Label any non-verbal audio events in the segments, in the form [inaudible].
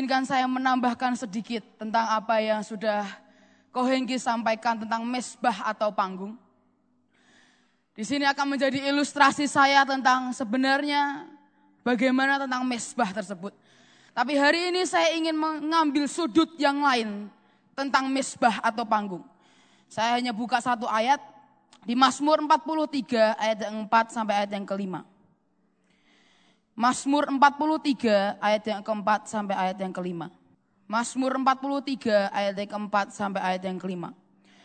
izinkan saya menambahkan sedikit tentang apa yang sudah Kohengki sampaikan tentang mesbah atau panggung. Di sini akan menjadi ilustrasi saya tentang sebenarnya bagaimana tentang mesbah tersebut. Tapi hari ini saya ingin mengambil sudut yang lain tentang mesbah atau panggung. Saya hanya buka satu ayat di Mazmur 43 ayat yang 4 sampai ayat yang kelima. Mazmur 43 ayat yang keempat sampai ayat yang kelima. Mazmur 43 ayat yang keempat sampai ayat yang kelima.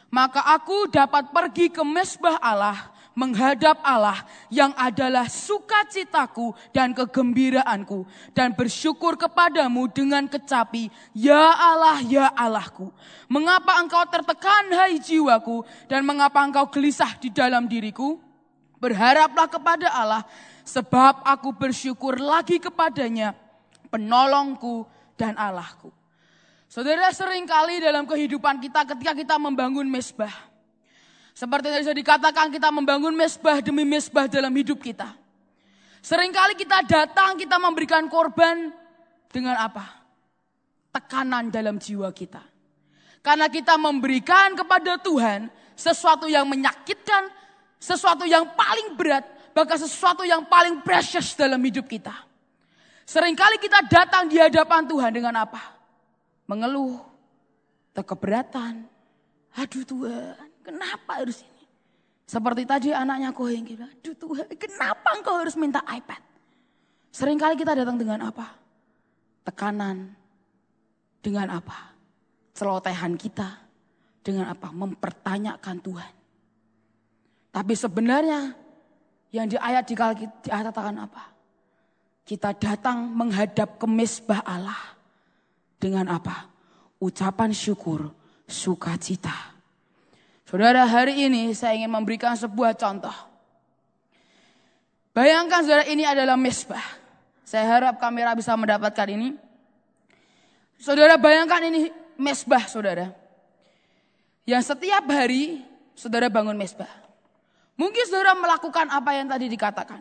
Maka aku dapat pergi ke mesbah Allah, menghadap Allah yang adalah sukacitaku dan kegembiraanku. Dan bersyukur kepadamu dengan kecapi, Ya Allah, Ya Allahku. Mengapa engkau tertekan hai jiwaku dan mengapa engkau gelisah di dalam diriku? Berharaplah kepada Allah Sebab aku bersyukur lagi kepadanya, penolongku dan Allahku. Saudara sering kali dalam kehidupan kita ketika kita membangun mesbah. Seperti yang sudah dikatakan kita membangun mesbah demi mesbah dalam hidup kita. Seringkali kita datang, kita memberikan korban dengan apa? Tekanan dalam jiwa kita. Karena kita memberikan kepada Tuhan sesuatu yang menyakitkan, sesuatu yang paling berat, bahkan sesuatu yang paling precious dalam hidup kita. Seringkali kita datang di hadapan Tuhan dengan apa? Mengeluh, keberatan. Aduh Tuhan, kenapa harus ini? Seperti tadi anaknya yang bilang, aduh Tuhan, kenapa engkau harus minta iPad? Seringkali kita datang dengan apa? Tekanan. Dengan apa? Celotehan kita. Dengan apa? Mempertanyakan Tuhan. Tapi sebenarnya yang di ayat dikatakan apa? kita datang menghadap ke mesbah Allah dengan apa? Ucapan syukur, sukacita. Saudara, hari ini saya ingin memberikan sebuah contoh. Bayangkan saudara ini adalah mesbah. Saya harap kamera bisa mendapatkan ini. Saudara bayangkan ini mesbah saudara. Yang setiap hari saudara bangun mesbah. Mungkin saudara melakukan apa yang tadi dikatakan.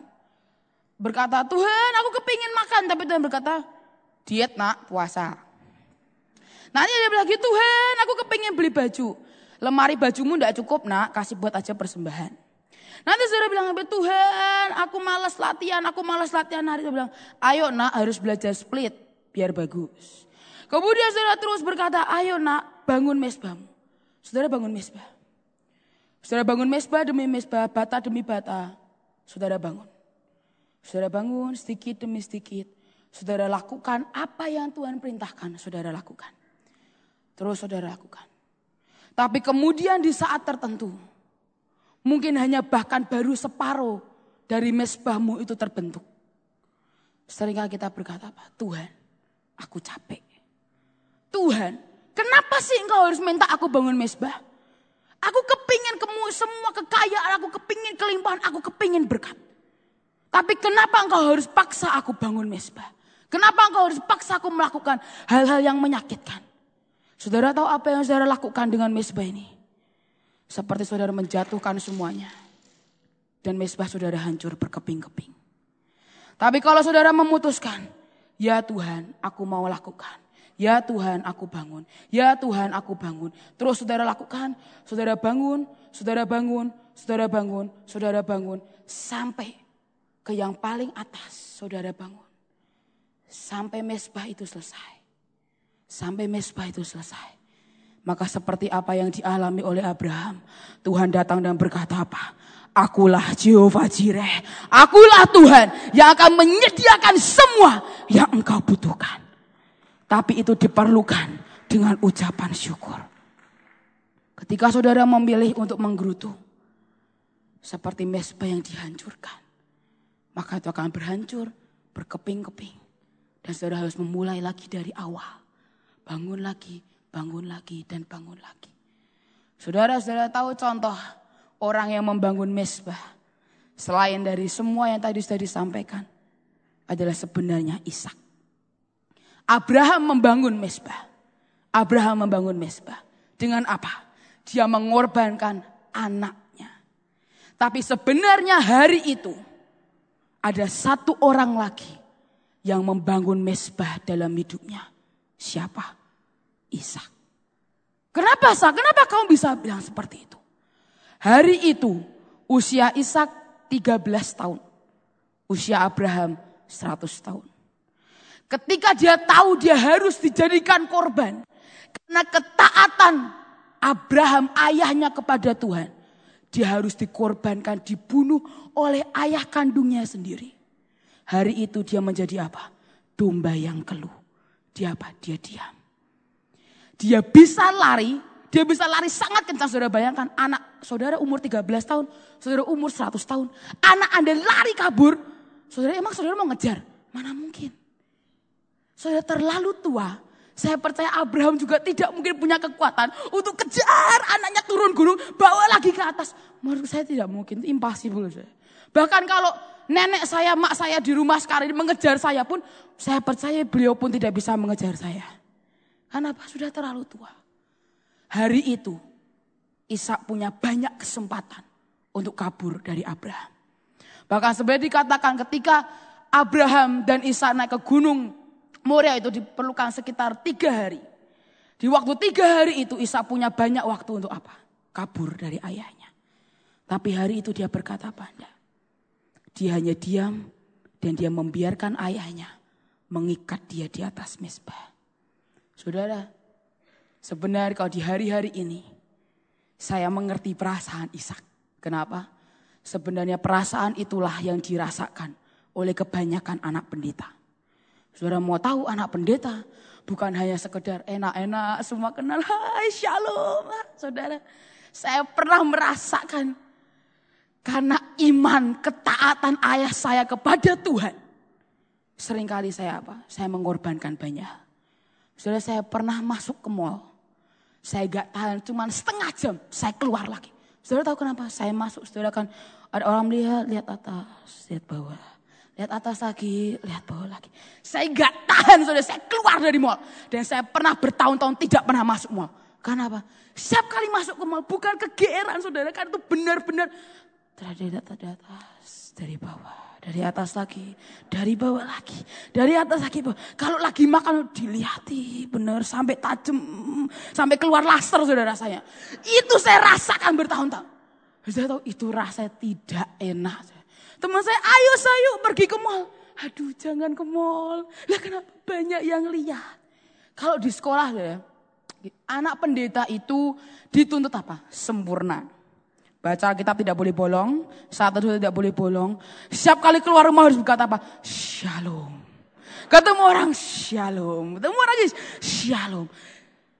Berkata, Tuhan aku kepingin makan. Tapi Tuhan berkata, diet nak, puasa. Nanti dia bilang gitu, Tuhan aku kepingin beli baju. Lemari bajumu tidak cukup nak, kasih buat aja persembahan. Nanti saudara bilang, Tuhan aku malas latihan, aku malas latihan hari. Dia bilang, ayo nak harus belajar split biar bagus. Kemudian saudara terus berkata, ayo nak bangun mesbahmu. Saudara bangun mesbah. Saudara bangun mesbah demi mesbah, bata demi bata. Saudara bangun. Saudara bangun sedikit demi sedikit. Saudara lakukan apa yang Tuhan perintahkan, saudara lakukan. Terus saudara lakukan. Tapi kemudian di saat tertentu, mungkin hanya bahkan baru separuh dari mesbahmu itu terbentuk. Seringkali kita berkata apa? Tuhan, aku capek. Tuhan, kenapa sih engkau harus minta aku bangun mesbah? Aku kepingin kamu semua kekayaan, aku kepingin kelimpahan, aku kepingin berkat. Tapi kenapa engkau harus paksa aku bangun mesbah? Kenapa engkau harus paksa aku melakukan hal-hal yang menyakitkan? Saudara tahu apa yang saudara lakukan dengan mesbah ini? Seperti saudara menjatuhkan semuanya. Dan mesbah saudara hancur berkeping-keping. Tapi kalau saudara memutuskan, ya Tuhan aku mau lakukan. Ya Tuhan aku bangun. Ya Tuhan aku bangun. Terus saudara lakukan. Saudara bangun. Saudara bangun. Saudara bangun. Saudara bangun. Sampai ke yang paling atas. Saudara bangun. Sampai mesbah itu selesai. Sampai mesbah itu selesai. Maka seperti apa yang dialami oleh Abraham. Tuhan datang dan berkata apa? Akulah Jehovah Jireh. Akulah Tuhan yang akan menyediakan semua yang engkau butuhkan. Tapi itu diperlukan dengan ucapan syukur. Ketika saudara memilih untuk menggerutu. Seperti mesbah yang dihancurkan. Maka itu akan berhancur, berkeping-keping. Dan saudara harus memulai lagi dari awal. Bangun lagi, bangun lagi, dan bangun lagi. Saudara-saudara tahu contoh orang yang membangun mesbah. Selain dari semua yang tadi sudah disampaikan. Adalah sebenarnya Ishak. Abraham membangun mesbah. Abraham membangun mesbah. Dengan apa? Dia mengorbankan anaknya. Tapi sebenarnya hari itu ada satu orang lagi yang membangun mesbah dalam hidupnya. Siapa? Ishak. Kenapa Sa? Kenapa kamu bisa bilang seperti itu? Hari itu usia Ishak 13 tahun. Usia Abraham 100 tahun. Ketika dia tahu dia harus dijadikan korban. Karena ketaatan Abraham ayahnya kepada Tuhan. Dia harus dikorbankan, dibunuh oleh ayah kandungnya sendiri. Hari itu dia menjadi apa? Domba yang keluh. Dia apa? Dia diam. Dia bisa lari, dia bisa lari sangat kencang. Saudara bayangkan anak saudara umur 13 tahun, saudara umur 100 tahun. Anak Anda lari kabur. Saudara emang saudara mau ngejar? Mana mungkin. Saudara terlalu tua. Saya percaya Abraham juga tidak mungkin punya kekuatan untuk kejar anaknya turun gunung, bawa lagi ke atas. Menurut saya tidak mungkin, impossible. Saya. Bahkan kalau nenek saya, mak saya di rumah sekarang ini mengejar saya pun, saya percaya beliau pun tidak bisa mengejar saya. Karena apa? Sudah terlalu tua. Hari itu, Ishak punya banyak kesempatan untuk kabur dari Abraham. Bahkan sebenarnya dikatakan ketika Abraham dan Ishak naik ke gunung Moria itu diperlukan sekitar tiga hari. Di waktu tiga hari itu Isa punya banyak waktu untuk apa? Kabur dari ayahnya. Tapi hari itu dia berkata pada. Dia hanya diam dan dia membiarkan ayahnya mengikat dia di atas mesbah. Saudara, sebenarnya kalau di hari-hari ini saya mengerti perasaan Ishak. Kenapa? Sebenarnya perasaan itulah yang dirasakan oleh kebanyakan anak pendeta. Saudara mau tahu anak pendeta bukan hanya sekedar enak-enak semua kenal hai shalom saudara saya pernah merasakan karena iman ketaatan ayah saya kepada Tuhan sering kali saya apa? Saya mengorbankan banyak. Saudara saya pernah masuk ke mall. Saya gak tahan cuma setengah jam. Saya keluar lagi. Saudara tahu kenapa? Saya masuk. Saudara kan ada orang lihat, lihat atas, lihat bawah. Lihat atas lagi, lihat bawah lagi. Saya gak tahan saudara. Saya keluar dari mall. Dan saya pernah bertahun-tahun tidak pernah masuk mall. Karena apa? Setiap kali masuk ke mall bukan kegeeran saudara. Kan itu benar-benar dari atas, dari bawah dari atas lagi, dari bawah lagi, dari atas lagi. Bawah. Kalau lagi makan dilihati benar sampai tajam, sampai keluar laser sudah rasanya. Itu saya rasakan bertahun-tahun. Saya tahu itu rasanya tidak enak. Teman saya, ayo saya pergi ke mall. Aduh jangan ke mall. Lah kenapa banyak yang lihat. Kalau di sekolah ya, anak pendeta itu dituntut apa? Sempurna. Baca kitab tidak boleh bolong, saat itu tidak boleh bolong. Setiap kali keluar rumah harus berkata apa? Shalom. Ketemu orang shalom, ketemu orang shalom.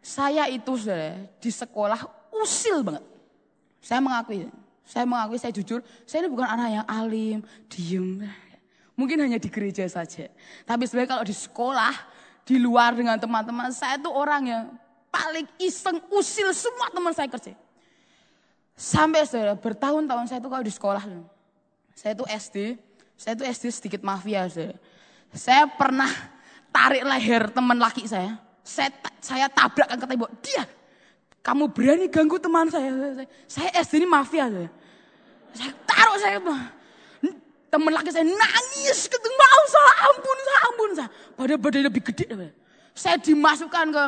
Saya itu saudara, di sekolah usil banget. Saya mengakui, saya mengakui, saya jujur, saya ini bukan anak yang alim, diem. Mungkin hanya di gereja saja. Tapi sebenarnya kalau di sekolah, di luar dengan teman-teman, saya itu orang yang paling iseng, usil semua teman saya kerja. Sampai saudara, bertahun-tahun saya itu kalau di sekolah. Saya itu SD, saya itu SD sedikit mafia saudara. Saya pernah tarik leher teman laki saya. Saya, saya tabrakkan ke tembok. Dia, kamu berani ganggu teman saya. Saya, SD ini mafia saudara. Saya taruh saya teman laki saya nangis ketemu mau salah ampun saya ampun saya badan lebih gede saya dimasukkan ke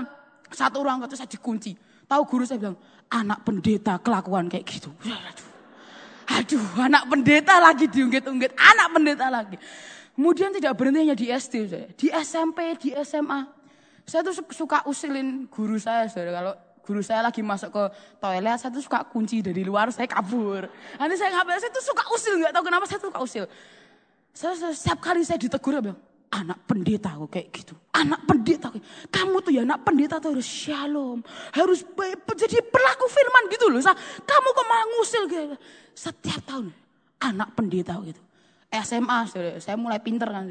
satu ruang itu saya dikunci tahu guru saya bilang anak pendeta kelakuan kayak gitu. Aduh, aduh anak pendeta lagi diungkit-ungkit, anak pendeta lagi. Kemudian tidak berhenti hanya di SD, saya. di SMP, di SMA. Saya tuh suka usilin guru saya, saudara. Kalau guru saya lagi masuk ke toilet, saya tuh suka kunci dari luar, saya kabur. Nanti saya ngapain, saya tuh suka usil, nggak tahu kenapa saya tuh suka usil. Saya, saya, setiap kali saya ditegur, saya bilang, anak pendeta kok kayak gitu. Anak pendeta. Kamu tuh ya anak pendeta tuh harus shalom. Harus jadi berlaku firman gitu loh. Kamu kok malah ngusil gitu. Setiap tahun anak pendeta gitu. SMA saya mulai pinter kan.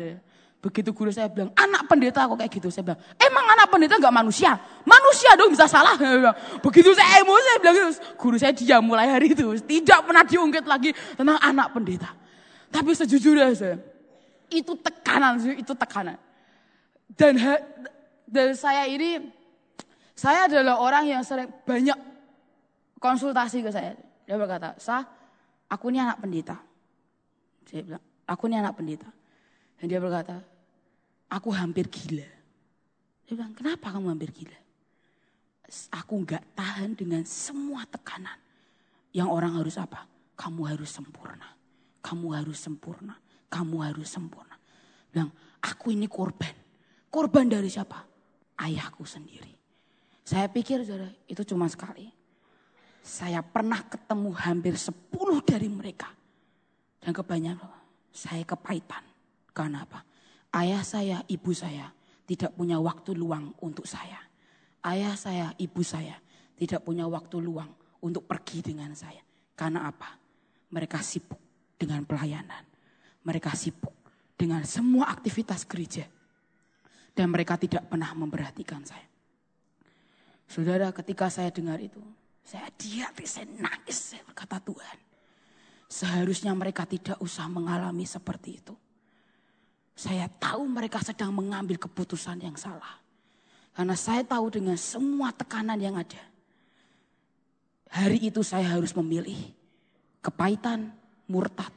Begitu guru saya bilang, anak pendeta kok kayak gitu. Saya bilang, emang anak pendeta gak manusia? Manusia dong bisa salah. [laughs] Begitu saya emosi, saya bilang. Guru saya diam mulai hari itu. Tidak pernah diungkit lagi tentang anak pendeta. Tapi sejujurnya saya, itu tekanan, itu tekanan. Dan, dan saya ini, saya adalah orang yang sering banyak konsultasi ke saya. Dia berkata, sah, aku ini anak pendeta. Saya bilang, aku ini anak pendeta. Dan dia berkata, aku hampir gila. Dia bilang, kenapa kamu hampir gila? Aku nggak tahan dengan semua tekanan. Yang orang harus apa? Kamu harus sempurna. Kamu harus sempurna kamu harus sempurna. Bilang, aku ini korban. Korban dari siapa? Ayahku sendiri. Saya pikir saudara, itu cuma sekali. Saya pernah ketemu hampir sepuluh dari mereka. Dan kebanyakan saya kepahitan. Karena apa? Ayah saya, ibu saya tidak punya waktu luang untuk saya. Ayah saya, ibu saya tidak punya waktu luang untuk pergi dengan saya. Karena apa? Mereka sibuk dengan pelayanan. Mereka sibuk dengan semua aktivitas gereja. Dan mereka tidak pernah memperhatikan saya. Saudara ketika saya dengar itu. Saya diam, saya nangis. Saya berkata Tuhan. Seharusnya mereka tidak usah mengalami seperti itu. Saya tahu mereka sedang mengambil keputusan yang salah. Karena saya tahu dengan semua tekanan yang ada. Hari itu saya harus memilih kepahitan, murtad,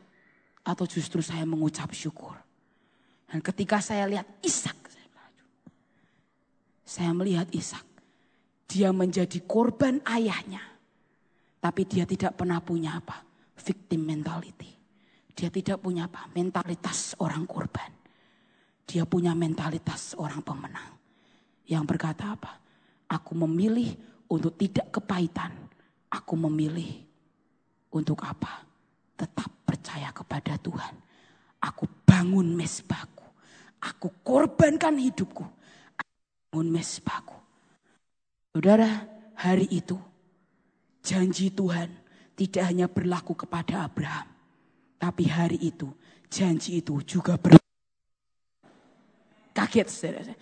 atau justru saya mengucap syukur. Dan ketika saya lihat Ishak, saya melihat Ishak. Dia menjadi korban ayahnya. Tapi dia tidak pernah punya apa? Victim mentality. Dia tidak punya apa? Mentalitas orang korban. Dia punya mentalitas orang pemenang. Yang berkata apa? Aku memilih untuk tidak kepahitan. Aku memilih untuk apa? Tetap percaya kepada Tuhan. Aku bangun mesbahku. Aku korbankan hidupku. Aku bangun mesbahku. Saudara, hari itu janji Tuhan tidak hanya berlaku kepada Abraham. Tapi hari itu janji itu juga berlaku kaget. Saudara.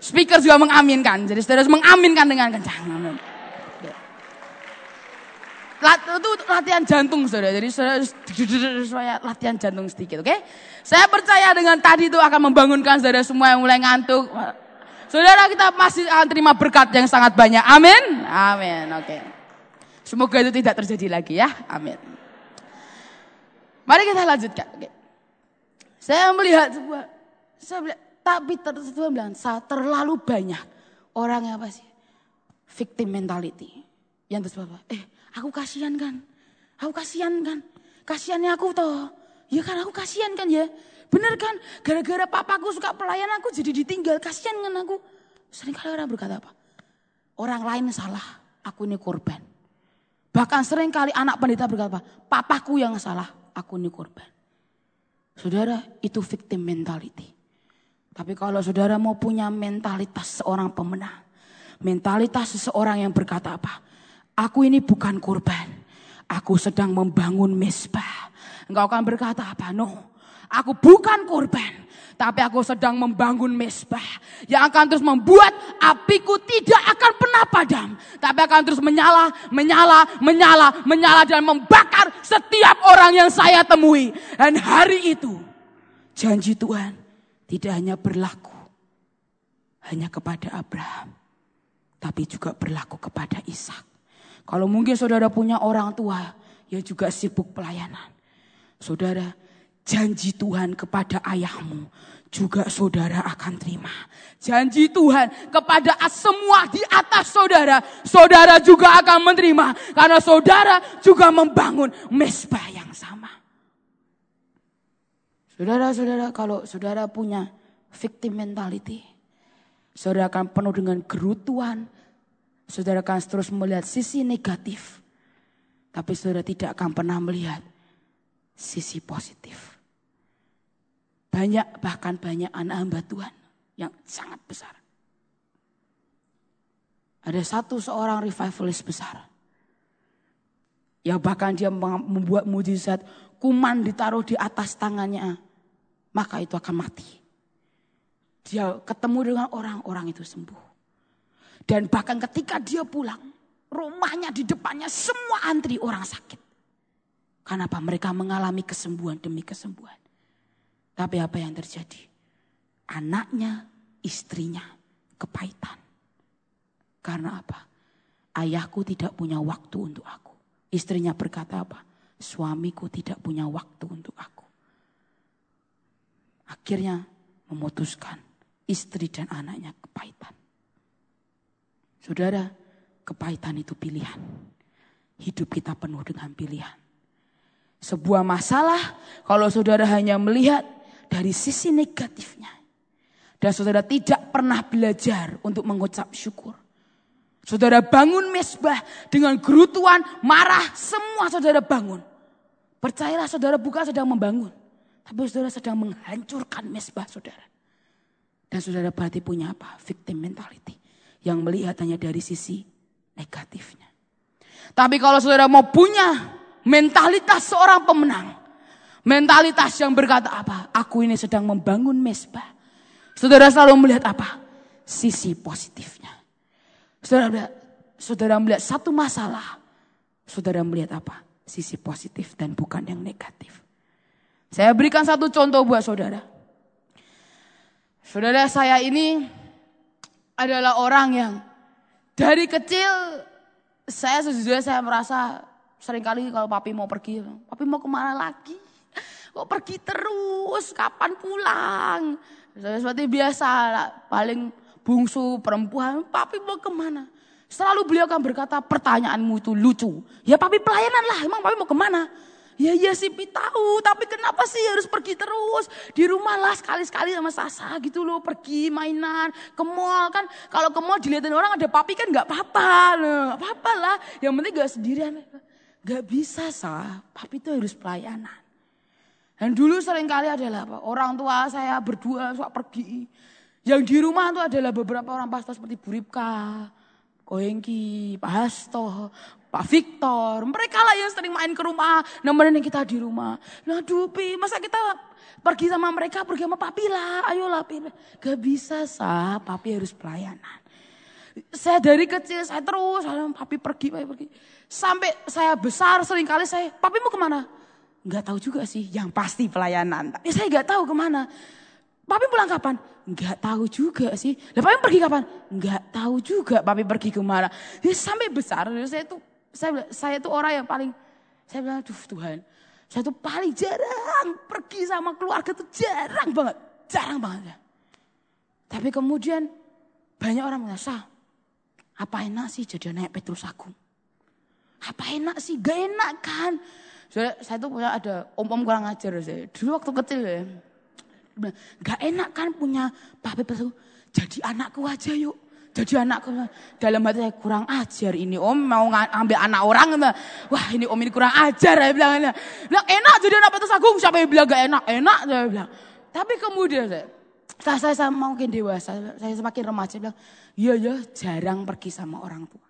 Speaker juga mengaminkan. Jadi saudara mengaminkan dengan kencang. Lat, itu latihan jantung saudara. Jadi saudara latihan jantung sedikit, oke? Okay? Saya percaya dengan tadi itu akan membangunkan saudara semua yang mulai ngantuk. Saudara kita masih akan terima berkat yang sangat banyak. Amin. Amin. Oke. Okay. Semoga itu tidak terjadi lagi ya. Amin. Mari kita lanjutkan. Okay. Saya melihat sebuah, saya melihat, tapi Tuhan bilang, terlalu banyak orang yang apa sih? Victim mentality. Yang terus apa? Eh, Aku kasihan kan. Aku kasihan kan. Kasihannya aku toh. Ya kan aku kasihan kan ya. Bener kan? Gara-gara papaku suka pelayan aku jadi ditinggal. Kasihan kan aku. Sering kali orang berkata apa? Orang lain salah. Aku ini korban. Bahkan sering kali anak pendeta berkata apa? Papaku yang salah. Aku ini korban. Saudara itu victim mentality. Tapi kalau saudara mau punya mentalitas seorang pemenang. Mentalitas seseorang yang berkata apa? Aku ini bukan korban. Aku sedang membangun mesbah. Engkau akan berkata apa? No. Aku bukan korban. Tapi aku sedang membangun mesbah. Yang akan terus membuat apiku tidak akan pernah padam. Tapi akan terus menyala, menyala, menyala, menyala. Dan membakar setiap orang yang saya temui. Dan hari itu janji Tuhan tidak hanya berlaku. Hanya kepada Abraham. Tapi juga berlaku kepada Ishak. Kalau mungkin saudara punya orang tua yang juga sibuk pelayanan. Saudara, janji Tuhan kepada ayahmu juga saudara akan terima. Janji Tuhan kepada semua di atas saudara, saudara juga akan menerima. Karena saudara juga membangun mesbah yang sama. Saudara-saudara, kalau saudara punya victim mentality, saudara akan penuh dengan gerutuan, Saudara akan terus melihat sisi negatif. Tapi saudara tidak akan pernah melihat sisi positif. Banyak bahkan banyak anak hamba Tuhan yang sangat besar. Ada satu seorang revivalist besar. Yang bahkan dia membuat mujizat kuman ditaruh di atas tangannya. Maka itu akan mati. Dia ketemu dengan orang-orang itu sembuh. Dan bahkan ketika dia pulang, rumahnya di depannya semua antri orang sakit. Kenapa mereka mengalami kesembuhan demi kesembuhan. Tapi apa yang terjadi? Anaknya, istrinya kepahitan. Karena apa? Ayahku tidak punya waktu untuk aku. Istrinya berkata apa? Suamiku tidak punya waktu untuk aku. Akhirnya memutuskan istri dan anaknya kepahitan. Saudara, kepahitan itu pilihan. Hidup kita penuh dengan pilihan. Sebuah masalah kalau saudara hanya melihat dari sisi negatifnya. Dan saudara tidak pernah belajar untuk mengucap syukur. Saudara bangun mesbah dengan gerutuan, marah, semua saudara bangun. Percayalah saudara bukan sedang membangun. Tapi saudara sedang menghancurkan mesbah saudara. Dan saudara berarti punya apa? Victim mentality yang melihat hanya dari sisi negatifnya. Tapi kalau saudara mau punya mentalitas seorang pemenang, mentalitas yang berkata apa? Aku ini sedang membangun mesbah. Saudara selalu melihat apa? Sisi positifnya. Saudara saudara melihat satu masalah, saudara melihat apa? Sisi positif dan bukan yang negatif. Saya berikan satu contoh buat saudara. Saudara saya ini adalah orang yang dari kecil saya sejujurnya saya merasa sering kali kalau papi mau pergi, papi mau ke mana lagi? Kok pergi terus? Kapan pulang? Seperti biasa, paling bungsu perempuan, papi mau ke mana? Selalu beliau akan berkata pertanyaanmu itu lucu. Ya papi pelayanan lah, emang papi mau ke mana? Ya iya sih Pi tahu, tapi kenapa sih harus pergi terus? Di rumah lah sekali-sekali sama Sasa gitu loh, pergi mainan, ke mall kan. Kalau ke mall dilihatin orang ada papi kan nggak apa-apa, nggak apa-apa lah. Yang penting gak sendirian. Gak bisa sah, papi itu harus pelayanan. Dan dulu sering kali adalah apa? Orang tua saya berdua suka pergi. Yang di rumah itu adalah beberapa orang pastor seperti Buripka, Koengki, Pak Hasto, Pak Victor. Mereka lah yang sering main ke rumah, nemenin kita di rumah. Nah Dupi, masa kita pergi sama mereka, pergi sama papi lah. Ayolah papi. Gak bisa sah, papi harus pelayanan. Saya dari kecil, saya terus, papi pergi, papi pergi. Sampai saya besar, sering kali saya, papi mau ke mana? Gak tahu juga sih, yang pasti pelayanan. Tapi saya gak tahu ke mana. Papi pulang kapan? Enggak tahu juga sih. Lah papi pergi kapan? Enggak tahu juga papi pergi ke mana. Ya, sampai besar, saya tuh saya saya tuh orang yang paling saya bilang, aduh Tuhan, saya tuh paling jarang pergi sama keluarga tuh jarang banget, jarang banget ya. Tapi kemudian banyak orang merasa, apa enak sih jadi naik Petrus Agung? Apa enak sih? Gak enak kan? Saya, saya tuh punya ada om-om kurang ajar saya. Dulu waktu kecil ya. Gak enak kan punya Pak Petrus Jadi anakku aja yuk. Jadi anakku dalam hati saya kurang ajar ini om mau ambil anak orang. Wah ini om ini kurang ajar saya bilang. Bilang enak jadi anak Petrus Agung. Siapa yang bilang gak enak? Enak saya bilang. Tapi kemudian saya, setelah saya, saya makin dewasa, saya semakin remaja bilang, iya ya jarang pergi sama orang tua.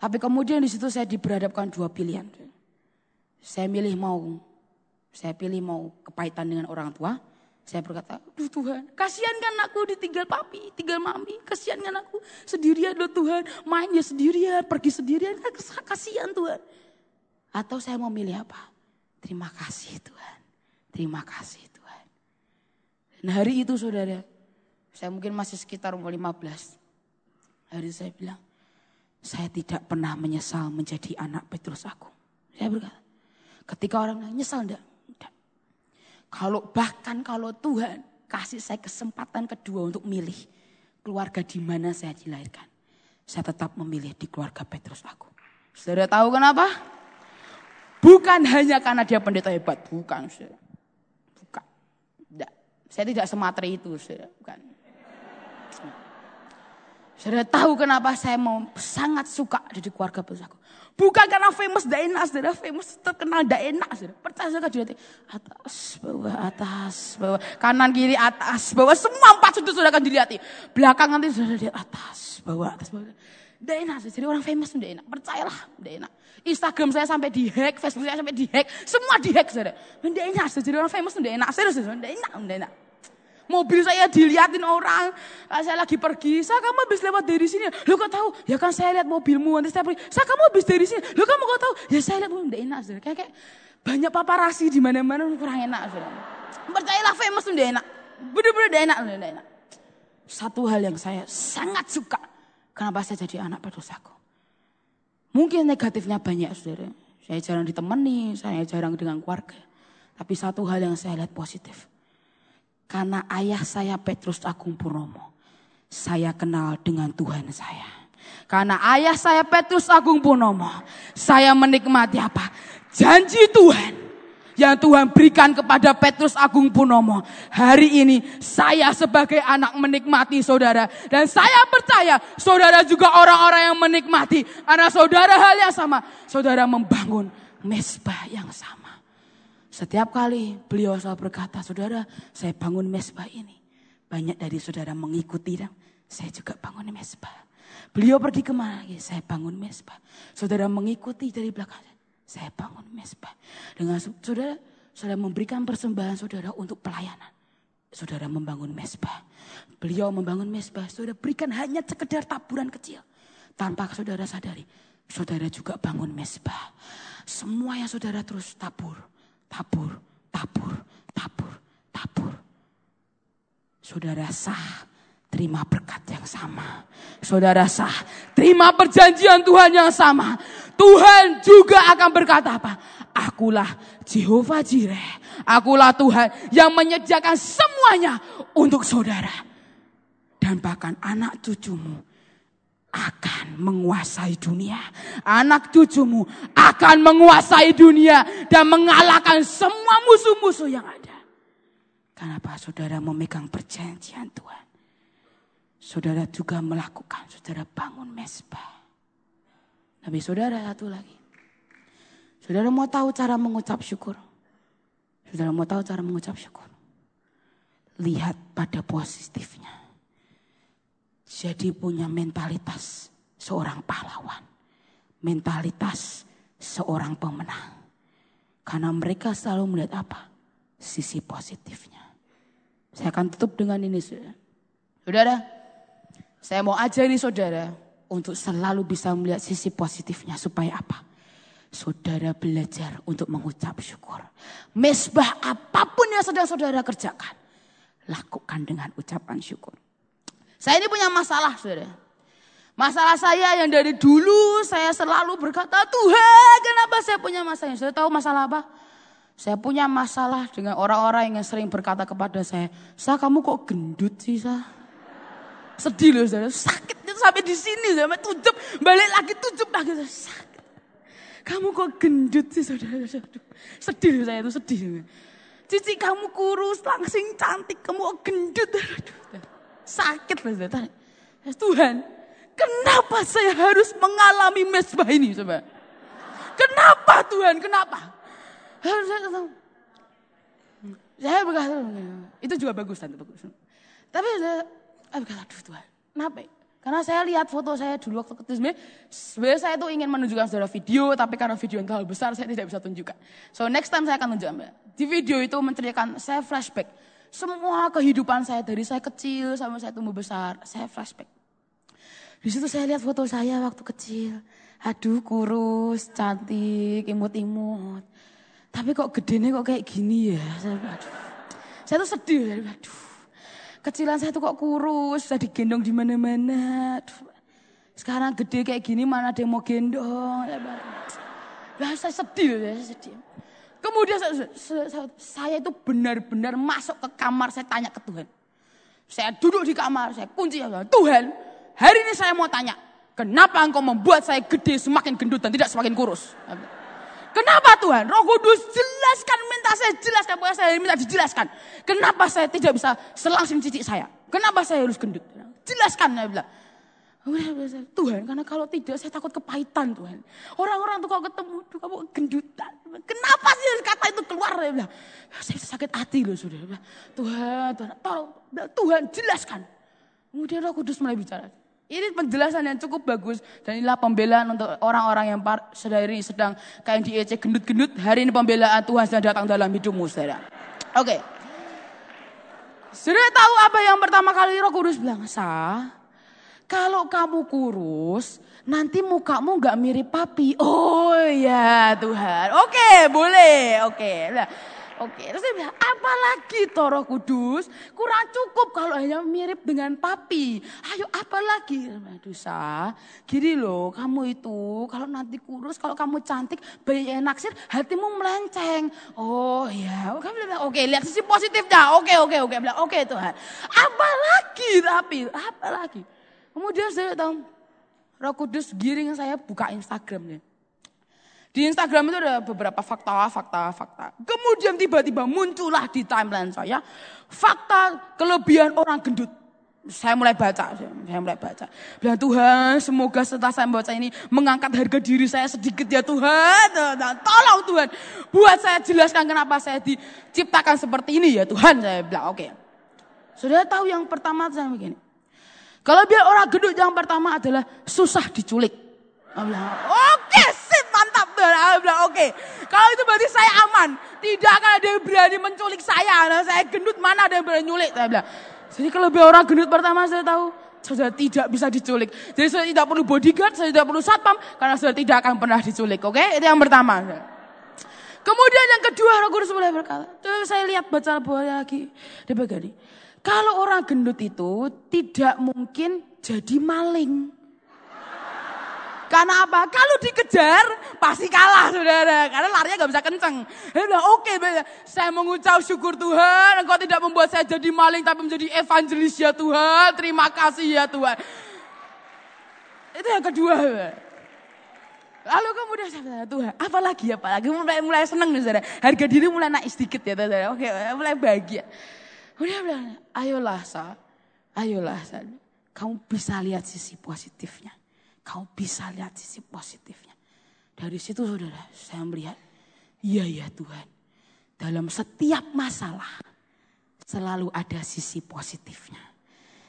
Tapi kemudian di situ saya diberhadapkan dua pilihan. Saya milih mau, saya pilih mau kepahitan dengan orang tua saya berkata, duh Tuhan, kasihan kan aku ditinggal papi, tinggal mami, kasihan kan aku sendirian loh Tuhan, mainnya sendirian, pergi sendirian, kan kasihan Tuhan. Atau saya mau milih apa? Terima kasih Tuhan, terima kasih Tuhan. Dan hari itu saudara, saya mungkin masih sekitar umur 15. Hari saya bilang, saya tidak pernah menyesal menjadi anak Petrus aku. Saya berkata, ketika orang nyesal enggak? Kalau bahkan kalau Tuhan kasih saya kesempatan kedua untuk milih keluarga di mana saya dilahirkan. Saya tetap memilih di keluarga Petrus aku. Saudara tahu kenapa? Bukan hanya karena dia pendeta hebat, bukan saudara. Bukan. Tidak. Saya tidak semateri itu saudara, bukan. Saudara tahu kenapa saya mau sangat suka jadi keluarga aku. Bukan karena famous tidak enak, saudara. Famous terkenal tidak enak, saudara. Percaya saudara di hati. Atas, bawah, atas, bawah. Kanan, kiri, atas, bawah. Semua empat sudut saudara akan dilihat. Belakang nanti saudara lihat atas, bawah, atas, bawah. Tidak enak, jadi orang famous tidak enak. Percayalah, tidak enak. Instagram saya sampai di hack, Facebook saya sampai di hack. Semua di hack, saudara. Tidak enak, jadi orang famous tidak enak. Serius, tidak enak, tidak enak. Mobil saya diliatin orang. Saya lagi pergi. Saya kamu habis lewat dari sini. Lu kok tahu? Ya kan saya lihat mobilmu. Nanti saya pergi. Saya kamu habis dari sini. Lu kamu kok tahu? Ya saya lihat. Udah enak. Saudara. Kayak, kayak banyak paparasi di mana-mana kurang enak. Saudara. Percayalah famous udah enak. Bener-bener enak. Enak. Satu hal yang saya sangat suka. Kenapa saya jadi anak aku. Mungkin negatifnya banyak saudara. Saya jarang ditemani, saya jarang dengan keluarga. Tapi satu hal yang saya lihat positif. Karena ayah saya Petrus Agung Purnomo. Saya kenal dengan Tuhan saya. Karena ayah saya Petrus Agung Purnomo. Saya menikmati apa? Janji Tuhan. Yang Tuhan berikan kepada Petrus Agung Purnomo. Hari ini saya sebagai anak menikmati saudara. Dan saya percaya saudara juga orang-orang yang menikmati. Karena saudara hal yang sama. Saudara membangun mesbah yang sama. Setiap kali beliau selalu berkata, saudara saya bangun mesbah ini. Banyak dari saudara mengikuti dan saya juga bangun mesbah. Beliau pergi ke mana lagi? Saya bangun mesbah. Saudara mengikuti dari belakang. Saya bangun mesbah. Dengan saudara, saudara memberikan persembahan saudara untuk pelayanan. Saudara membangun mesbah. Beliau membangun mesbah. Saudara berikan hanya sekedar taburan kecil. Tanpa saudara sadari. Saudara juga bangun mesbah. Semua yang saudara terus tabur tabur, tabur, tabur, tabur. Saudara sah, terima berkat yang sama. Saudara sah, terima perjanjian Tuhan yang sama. Tuhan juga akan berkata apa? Akulah Jehovah Jireh. Akulah Tuhan yang menyediakan semuanya untuk saudara. Dan bahkan anak cucumu akan menguasai dunia. Anak cucumu akan menguasai dunia dan mengalahkan semua musuh-musuh yang ada. Kenapa saudara memegang perjanjian Tuhan? Saudara juga melakukan, saudara bangun mesbah. Tapi saudara satu lagi. Saudara mau tahu cara mengucap syukur? Saudara mau tahu cara mengucap syukur? Lihat pada positifnya. Jadi punya mentalitas seorang pahlawan. Mentalitas seorang pemenang. Karena mereka selalu melihat apa? Sisi positifnya. Saya akan tutup dengan ini saudara. Saya mau ajar ini saudara untuk selalu bisa melihat sisi positifnya supaya apa? Saudara belajar untuk mengucap syukur. Mesbah apa pun yang sedang saudara kerjakan. Lakukan dengan ucapan syukur. Saya ini punya masalah saudara. Masalah saya yang dari dulu saya selalu berkata, Tuhan kenapa saya punya masalah? Saya tahu masalah apa? Saya punya masalah dengan orang-orang yang sering berkata kepada saya, Sa kamu kok gendut sih Sa? Sedih loh saudara, sakit itu sampai di sini sampai tujuh, balik lagi tujuh lagi sakit. Kamu kok gendut sih saudara? Sedih saya itu sedih. Cici kamu kurus, langsing cantik, kamu kok gendut. Sakit saudara. Tuhan, kenapa saya harus mengalami mesbah ini coba? Kenapa Tuhan, kenapa? Saya tahu. Berkata, itu juga bagus, tante, bagus. Tapi saya, berkata, aduh Tuhan, kenapa? Karena saya lihat foto saya dulu waktu kecil, sebenarnya saya tuh ingin menunjukkan saudara video, tapi karena video yang terlalu besar saya tidak bisa tunjukkan. So next time saya akan tunjukkan. Di video itu menceritakan saya flashback. Semua kehidupan saya dari saya kecil sampai saya tumbuh besar, saya flashback. Di situ saya lihat foto saya waktu kecil. Aduh kurus, cantik, imut-imut. Tapi kok gedenya kok kayak gini ya. Saya, aduh. saya tuh sedih. Aduh Kecilan saya tuh kok kurus, saya digendong di mana-mana. Sekarang gede kayak gini mana ada yang mau gendong. Ya, saya sedih, ya, saya sedih. Kemudian saya, saya, saya itu benar-benar masuk ke kamar, saya tanya ke Tuhan. Saya duduk di kamar, saya kunci, Tuhan hari ini saya mau tanya. Kenapa engkau membuat saya gede semakin gendut dan tidak semakin kurus? Kenapa Tuhan? Roh Kudus jelaskan, minta saya jelaskan, pokoknya saya minta dijelaskan. Kenapa saya tidak bisa selangsung cicik saya? Kenapa saya harus gendut? Jelaskan, saya bilang. Tuhan, karena kalau tidak saya takut kepahitan Tuhan. Orang-orang tuh kalau ketemu, kamu gendutan. Kenapa sih kata itu keluar? Saya bilang, saya sakit hati loh sudah. Tuhan, Tuhan, tolong, Tuhan jelaskan. Kemudian Roh Kudus mulai bicara. Ini penjelasan yang cukup bagus dan inilah pembelaan untuk orang-orang yang sedari sedang kayak di EC gendut-gendut. Hari ini pembelaan Tuhan sedang datang dalam hidupmu, saudara. Oke. Okay. Sudah tahu apa yang pertama kali Roh Kudus bilang? Sa, kalau kamu kurus, nanti mukamu nggak mirip papi. Oh ya Tuhan. Oke, boleh. Oke. Oke, terus saya bilang, apalagi Toro Kudus? Kurang cukup kalau hanya mirip dengan papi. Ayo apalagi? Aduh sah, gini loh kamu itu kalau nanti kurus, kalau kamu cantik, banyak yang naksir, hatimu melenceng. Oh ya, kamu bilang, oke lihat sisi positifnya. Oke, oke, oke. Bilang, oke Tuhan. Apalagi tapi, apalagi. Kemudian saya tahu, Roh Kudus giring saya buka Instagramnya. Di Instagram itu ada beberapa fakta, fakta, fakta. Kemudian tiba-tiba muncullah di timeline saya fakta kelebihan orang gendut. Saya mulai baca, saya mulai baca. Bilang Tuhan, semoga setelah saya membaca ini mengangkat harga diri saya sedikit ya Tuhan. Tolong Tuhan, buat saya jelaskan kenapa saya diciptakan seperti ini ya Tuhan. Saya bilang oke. Okay. Sudah tahu yang pertama saya begini. Kalau biar orang gendut yang pertama adalah susah diculik. Oke, okay, mantap. Aku oke. Kalau itu berarti saya aman. Tidak akan ada yang berani menculik saya. Nah, saya gendut mana ada yang berani nyulik. Saya. Jadi kalau lebih orang gendut pertama saya tahu. Sudah tidak bisa diculik. Jadi saya tidak perlu bodyguard, saya tidak perlu satpam. Karena sudah tidak akan pernah diculik. Oke, itu yang pertama. Kemudian yang kedua Roh berkata. Coba saya lihat baca buah lagi. Dia begini. Kalau orang gendut itu tidak mungkin jadi maling. Karena apa? Kalau dikejar pasti kalah saudara. Karena larinya gak bisa kenceng. Bilang oke okay, saya mengucap syukur Tuhan. Engkau tidak membuat saya jadi maling tapi menjadi evangelis ya Tuhan. Terima kasih ya Tuhan. Itu yang kedua. Lalu kemudian saya Tuhan, apalagi apalagi mulai mulai seneng nih saudara. Harga diri mulai naik sedikit ya saudara. Oke, mulai bahagia. Kemudian bilang, ayolah sa, ayolah sa. Kamu bisa lihat sisi positifnya kau bisa lihat sisi positifnya. Dari situ saudara, saya melihat, iya ya Tuhan. Dalam setiap masalah, selalu ada sisi positifnya.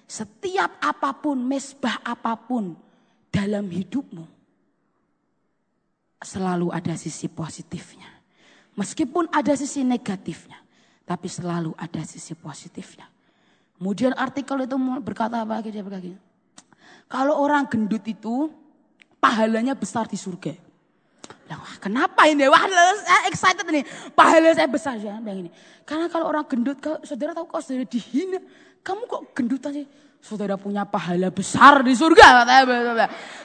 Setiap apa pun, mesbah apa pun, dalam hidupmu selalu ada sisi positifnya. Meskipun ada sisi negatifnya, tapi selalu ada sisi positifnya. Kemudian artikel itu berkata apa? Dia berkata, kalau orang gendut itu pahalanya besar di surga. Wah, kenapa ini? Wah, saya excited ini. Pahala saya besar ya. Bilang ini. Karena kalau orang gendut, saudara tahu kalau saudara dihina, kamu kok gendutan sih? Saudara punya pahala besar di surga.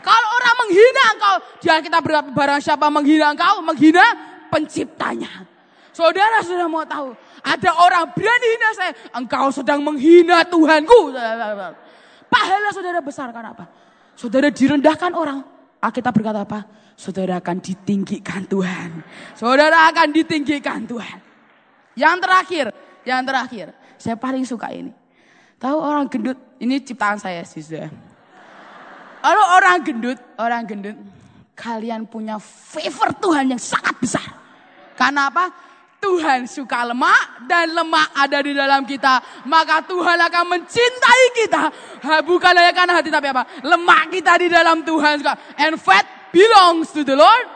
Kalau orang menghina engkau, jangan kita barang siapa menghina engkau, menghina penciptanya. Saudara sudah mau tahu, ada orang berani hina saya, engkau sedang menghina Tuhanku. Pahala saudara besar karena apa? Saudara direndahkan orang, kita berkata apa? Saudara akan ditinggikan Tuhan. Saudara akan ditinggikan Tuhan. Yang terakhir, yang terakhir, saya paling suka ini. Tahu orang gendut, ini ciptaan saya sih sudah. Kalau orang gendut, orang gendut, kalian punya favor Tuhan yang sangat besar. Karena apa? Tuhan suka lemak dan lemak ada di dalam kita. Maka Tuhan akan mencintai kita. Bukan hanya karena hati tapi apa? Lemak kita di dalam Tuhan. And fat belongs to the Lord.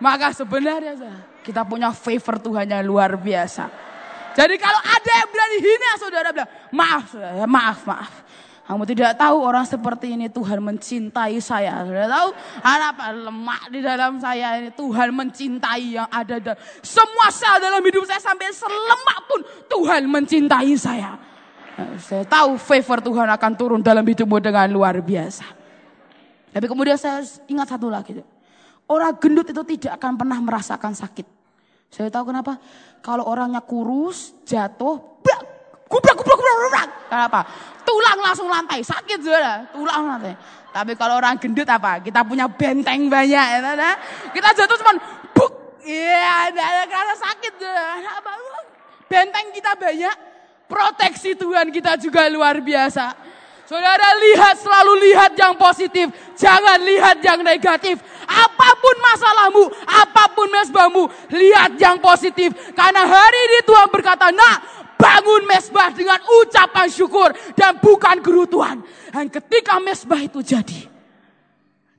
Maka sebenarnya kita punya favor Tuhan yang luar biasa. Jadi kalau ada yang berani hina saudara bilang, maaf saudara, maaf, maaf. Kamu tidak tahu orang seperti ini Tuhan mencintai saya. Saudara tahu apa lemak di dalam saya ini Tuhan mencintai yang ada dalam semua sel dalam hidup saya sampai selemak pun Tuhan mencintai saya. Saya tahu favor Tuhan akan turun dalam hidupmu dengan luar biasa. Tapi kemudian saya ingat satu lagi. Orang gendut itu tidak akan pernah merasakan sakit. Saya tahu kenapa. Kalau orangnya kurus, jatuh, brak, kubrak, kubrak, kubrak, kubrak. Kenapa? Tulang langsung lantai, sakit sudah, tulang lantai. Tapi kalau orang gendut apa? Kita punya benteng banyak, ya, ya. kita jatuh cuma buk, iya, ada karena sakit. Apa? Benteng kita banyak, proteksi Tuhan kita juga luar biasa. Saudara lihat selalu lihat yang positif, jangan lihat yang negatif. Apa pun masalahmu, apa pun mesbahmu, lihat yang positif. Karena hari ini Tuhan berkata, nak bangun mesbah dengan ucapan syukur dan bukan gerutuan. Dan ketika mesbah itu jadi,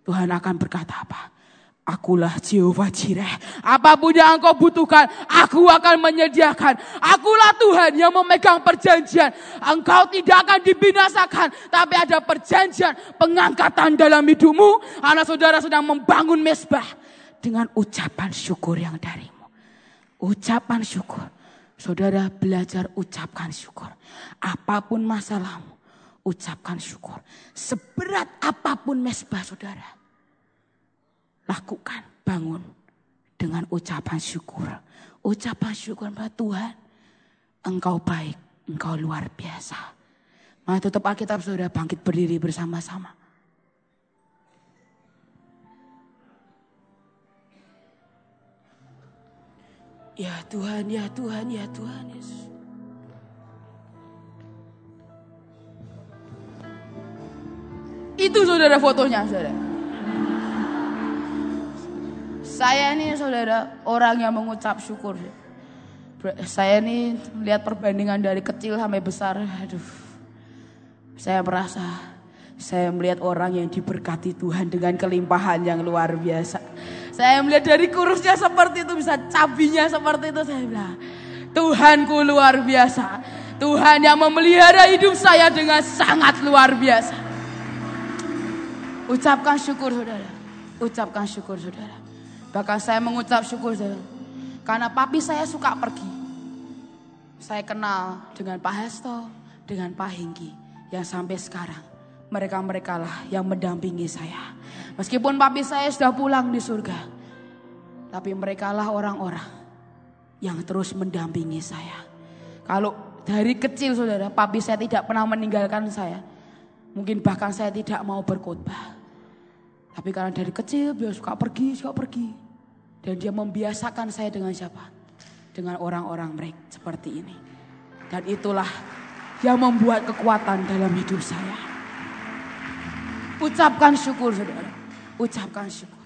Tuhan akan berkata apa? Akulah Jehovah Jireh. Apa pun yang engkau butuhkan, aku akan menyediakan. Akulah Tuhan yang memegang perjanjian. Engkau tidak akan dibinasakan, tapi ada perjanjian pengangkatan dalam hidupmu. Anak saudara sedang membangun mesbah dengan ucapan syukur yang darimu. Ucapan syukur. Saudara belajar ucapkan syukur. Apa pun masalahmu, ucapkan syukur. Seberat apa pun mesbah saudara lakukan, bangun dengan ucapan syukur. Ucapan syukur pada Tuhan, engkau baik, engkau luar biasa. Mari tutup Alkitab sudah bangkit berdiri bersama-sama. Ya Tuhan, ya Tuhan, ya Tuhan Yesus. Itu saudara fotonya saudara. Saya ini saudara orang yang mengucap syukur. Saya ini lihat perbandingan dari kecil sampai besar. Aduh, saya merasa saya melihat orang yang diberkati Tuhan dengan kelimpahan yang luar biasa. Saya melihat dari kurusnya seperti itu bisa cabinya seperti itu. Saya bilang, Tuhanku luar biasa. Tuhan yang memelihara hidup saya dengan sangat luar biasa. Ucapkan syukur saudara. Ucapkan syukur saudara. Bahkan saya mengucap syukur saya. Karena papi saya suka pergi. Saya kenal dengan Pak Hesto, dengan Pak Hinggi. Yang sampai sekarang mereka-mereka lah yang mendampingi saya. Meskipun papi saya sudah pulang di surga. Tapi mereka lah orang-orang yang terus mendampingi saya. Kalau dari kecil saudara, papi saya tidak pernah meninggalkan saya. Mungkin bahkan saya tidak mau berkhotbah. Tapi karena dari kecil beliau suka pergi, suka pergi. Dan dia membiasakan saya dengan siapa? Dengan orang-orang mereka seperti ini. Dan itulah yang membuat kekuatan dalam hidup saya. Ucapkan syukur saudara. Ucapkan syukur.